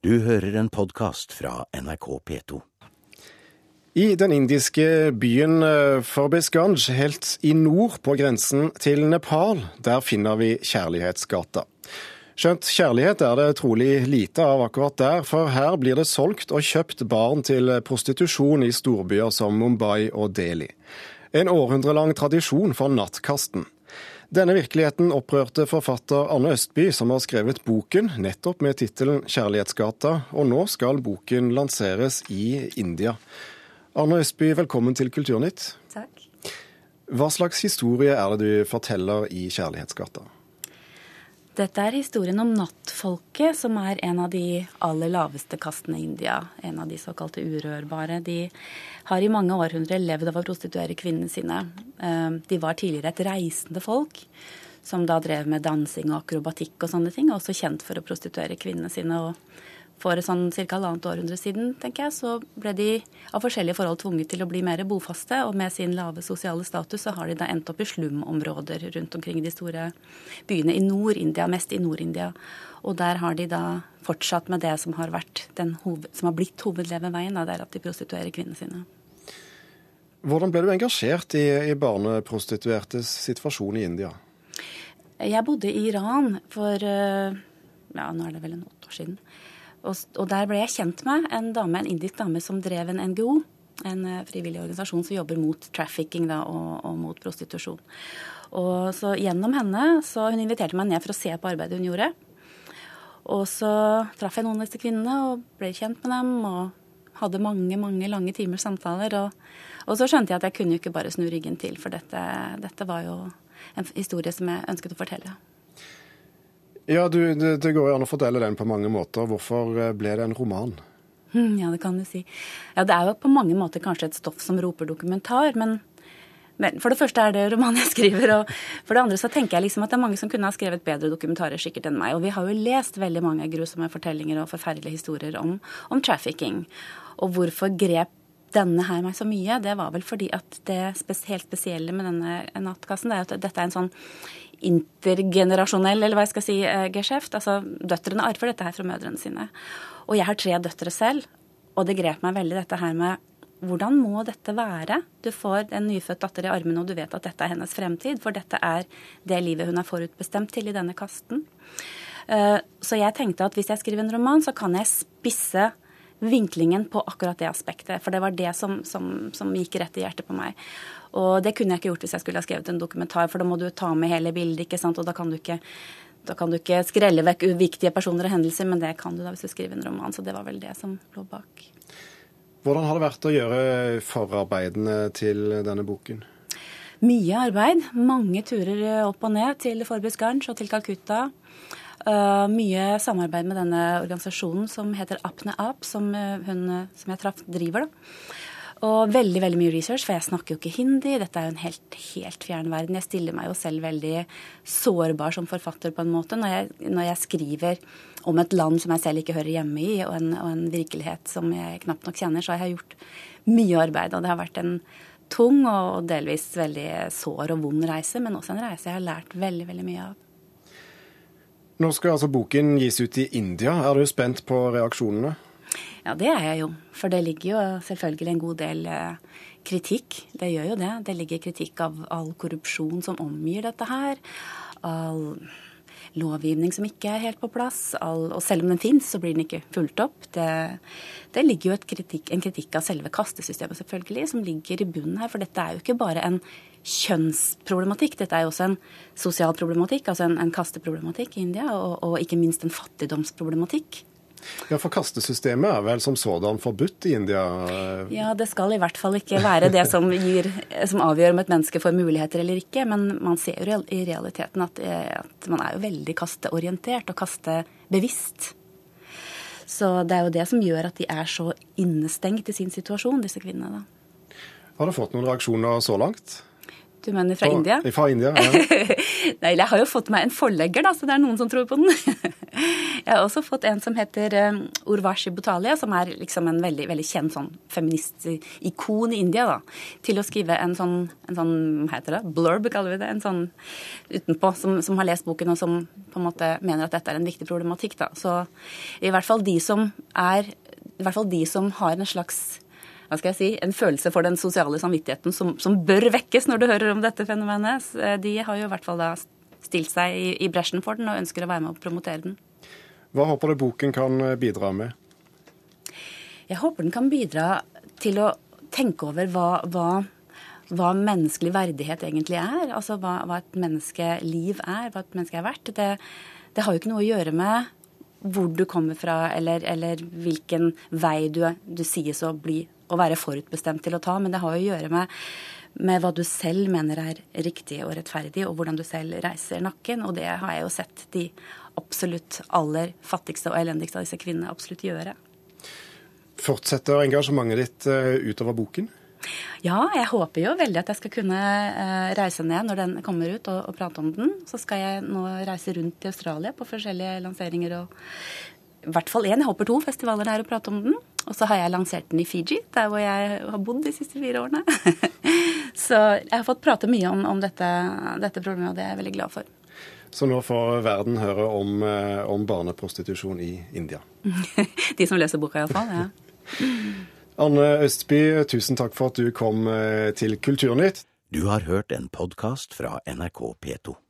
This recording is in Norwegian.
Du hører en podkast fra NRK P2. I den indiske byen eh, Forbisganj, helt i nord på grensen til Nepal, der finner vi Kjærlighetsgata. Skjønt kjærlighet er det trolig lite av akkurat der, for her blir det solgt og kjøpt barn til prostitusjon i storbyer som Mumbai og Delhi. En århundrelang tradisjon for nattkasten. Denne virkeligheten opprørte forfatter Anne Østby, som har skrevet boken nettopp med tittelen 'Kjærlighetsgata', og nå skal boken lanseres i India. Arne Østby, velkommen til Kulturnytt. Takk. Hva slags historie er det du forteller i Kjærlighetsgata? Dette er historien om nattfolket, som er en av de aller laveste kastene i India. En av de såkalte urørbare. De har i mange århundrer levd av å prostituere kvinnene sine. Eh, de var tidligere et reisende folk som da drev med dansing og akrobatikk og sånne ting, også kjent for å prostituere kvinnene sine. og for sånn ca. halvannet århundre siden, tenker jeg, så ble de av forskjellige forhold tvunget til å bli mer bofaste. Og med sin lave sosiale status så har de da endt opp i slumområder rundt omkring de store byene i Nord-India, mest i Nord-India. Og der har de da fortsatt med det som har, hoved, som har blitt hovedleveveien, da, det er at de prostituerer kvinnene sine. Hvordan ble du engasjert i, i barneprostituertes situasjon i India? Jeg bodde i Iran for ja, nå er det vel en åtte år siden. Og, og, der ble jeg kjent med en dame, en indisk dame som drev en NGO. En eh, frivillig organisasjon som jobber mot trafficking da, og, og, mot prostitusjon. Og så Gjennom henne så Hun inviterte meg ned for å se på arbeidet hun gjorde. Og så traff jeg noen av disse kvinnene og ble kjent med dem. og hadde mange mange lange timers samtaler. Og, og så skjønte jeg at jeg kunne jo ikke bare snu ryggen til, for dette, dette var jo en historie som jeg ønsket å fortelle. Ja, du, det, det, går jo an å fortelle den på mange måter. Hvorfor eh, ble det en roman? Hm, ja, det kan du si. Ja, Det er jo på mange måter kanskje et stoff som roper dokumentar, men, men for det første er det romanen jeg skriver, og for det andre så tenker jeg liksom at det er mange som kunne ha skrevet bedre dokumentarer sikkert enn meg. Og vi har jo lest veldig mange grusomme fortellinger og forferdelige historier om, om trafficking. Og hvorfor grep denne her meg så mye, det var vel fordi at det helt spesielle med denne nattkassen, det er at dette er en sånn intergenerasjonell, eller hva jeg skal si, eh, geskjeft. Altså, døtrene arver dette her fra mødrene sine. Og jeg har tre døtre selv, og det grep meg veldig dette her med hvordan må dette være? Du får en nyfødt datter i armene, og du vet at dette er hennes fremtid, for dette er det livet hun er forutbestemt til i denne kasten. Eh, så jeg tenkte at hvis jeg skriver en roman, så kan jeg spisse vinklingen på akkurat det aspektet. For det var det som, som, som gikk rett i hjertet på meg. Og det kunne jeg ikke gjort hvis jeg skulle ha skrevet en dokumentar, for da må du ta med hele bildet, ikke sant. Og da kan du ikke, kan du ikke skrelle vekk uviktige personer og hendelser, men det kan du da hvis du skriver en roman. Så det var vel det som lå bak. Hvordan har det vært å gjøre forarbeidene til denne boken? Mye arbeid. Mange turer opp og ned til Forbisganj og til Calcutta. Uh, mye samarbeid med denne organisasjonen som heter Apne Ap, som, uh, hun som jeg traff, driver. da. Og veldig veldig mye research, for jeg snakker jo ikke hindi. Dette er jo en helt, helt fjern verden. Jeg stiller meg jo selv veldig sårbar som forfatter på en måte når jeg, når jeg skriver om et land som jeg selv ikke hører hjemme i, og en, og en, virkelighet som jeg knapt nok kjenner. Så jeg har gjort mye arbeid, og det har vært en tung og delvis veldig sår og vond reise, men også en reise jeg har lært veldig, veldig mye av. Nå skal altså boken gis ut i India. Er du spent på reaksjonene? Ja, det er jeg jo. For det ligger jo selvfølgelig en god del eh, kritikk. Det gjør jo det. Det ligger kritikk av all korrupsjon som omgir dette her. All lovgivning som ikke er helt på plass. All, og selv om den fins, så blir den ikke fulgt opp. Det, det ligger jo kritikk, en kritikk av selve kastesystemet, selvfølgelig, som ligger i bunnen her. For dette er jo ikke bare en kjønnsproblematikk, dette er jo også en sosial problematikk, altså en, en kasteproblematikk i India, og, og ikke minst en fattigdomsproblematikk. Ja, For kastesystemet er vel som sådan forbudt i India? Ja, det skal i hvert fall ikke være det som, gir, som avgjør om et menneske får muligheter eller ikke. Men man ser jo i realiteten at, at man er jo veldig kasteorientert og kastebevisst. Så det er jo det som gjør at de er så innestengt i sin situasjon, disse kvinnene. da. Har du fått noen reaksjoner så langt? Du mener fra fra India? Fra India, ja. Nei, jeg har jo fått meg en forlegger, da, så det er noen som tror på den. jeg har også fått en som heter um, Urvashi Butalia, som er liksom en veldig, veldig kjent sånn feministikon i India, da, til å skrive en sånn, en sånn hva heter det, blurb, kaller vi det, en sånn utenpå, som, som har lest boken og som på en måte mener at dette er en viktig problematikk. da. Så i hvert fall de som er, i hvert fall de som har en slags hva skal jeg si, en følelse for den sosiale samvittigheten som, som bør vekkes når du hører om dette fenomenet. De har jo i hvert fall da stilt seg i, i bresjen for den og ønsker å være med og promotere den. Hva håper du boken kan bidra med? Jeg håper den kan bidra til å tenke over hva, hva, hva menneskelig verdighet egentlig er. Altså hva, hva et menneskeliv er, hva et menneske er verdt. Det, det har jo ikke noe å gjøre med hvor du kommer fra, eller, eller hvilken vei du, du sies å, bli, å være forutbestemt til å ta, men det har jo å gjøre med, med hva du selv mener er riktig og rettferdig, og hvordan du selv reiser nakken. Og det har jeg jo sett de absolutt aller fattigste og elendigste av disse kvinnene absolutt gjøre. Fortsetter engasjementet ditt eh, utover boken? Ja, jeg håper jo veldig at jeg skal kunne eh, reise ned når den kommer ut, og, og prate om den. Så skal jeg nå reise rundt i Australia på forskjellige lanseringer og i hvert fall én, jeg håper to festivaler der og prate om den. Og så har jeg lansert den i Fiji, der hvor jeg har bodd de siste fire årene. så jeg har fått prate mye om, om dette, dette problemet, og det er jeg veldig glad for. Så nå får verden høre om, eh, om barneprostitusjon i India. De som leser boka, iallfall. Ja. Anne Østby, tusen takk for at du kom eh, til Kulturnytt. Du har hørt en podkast fra NRK P2.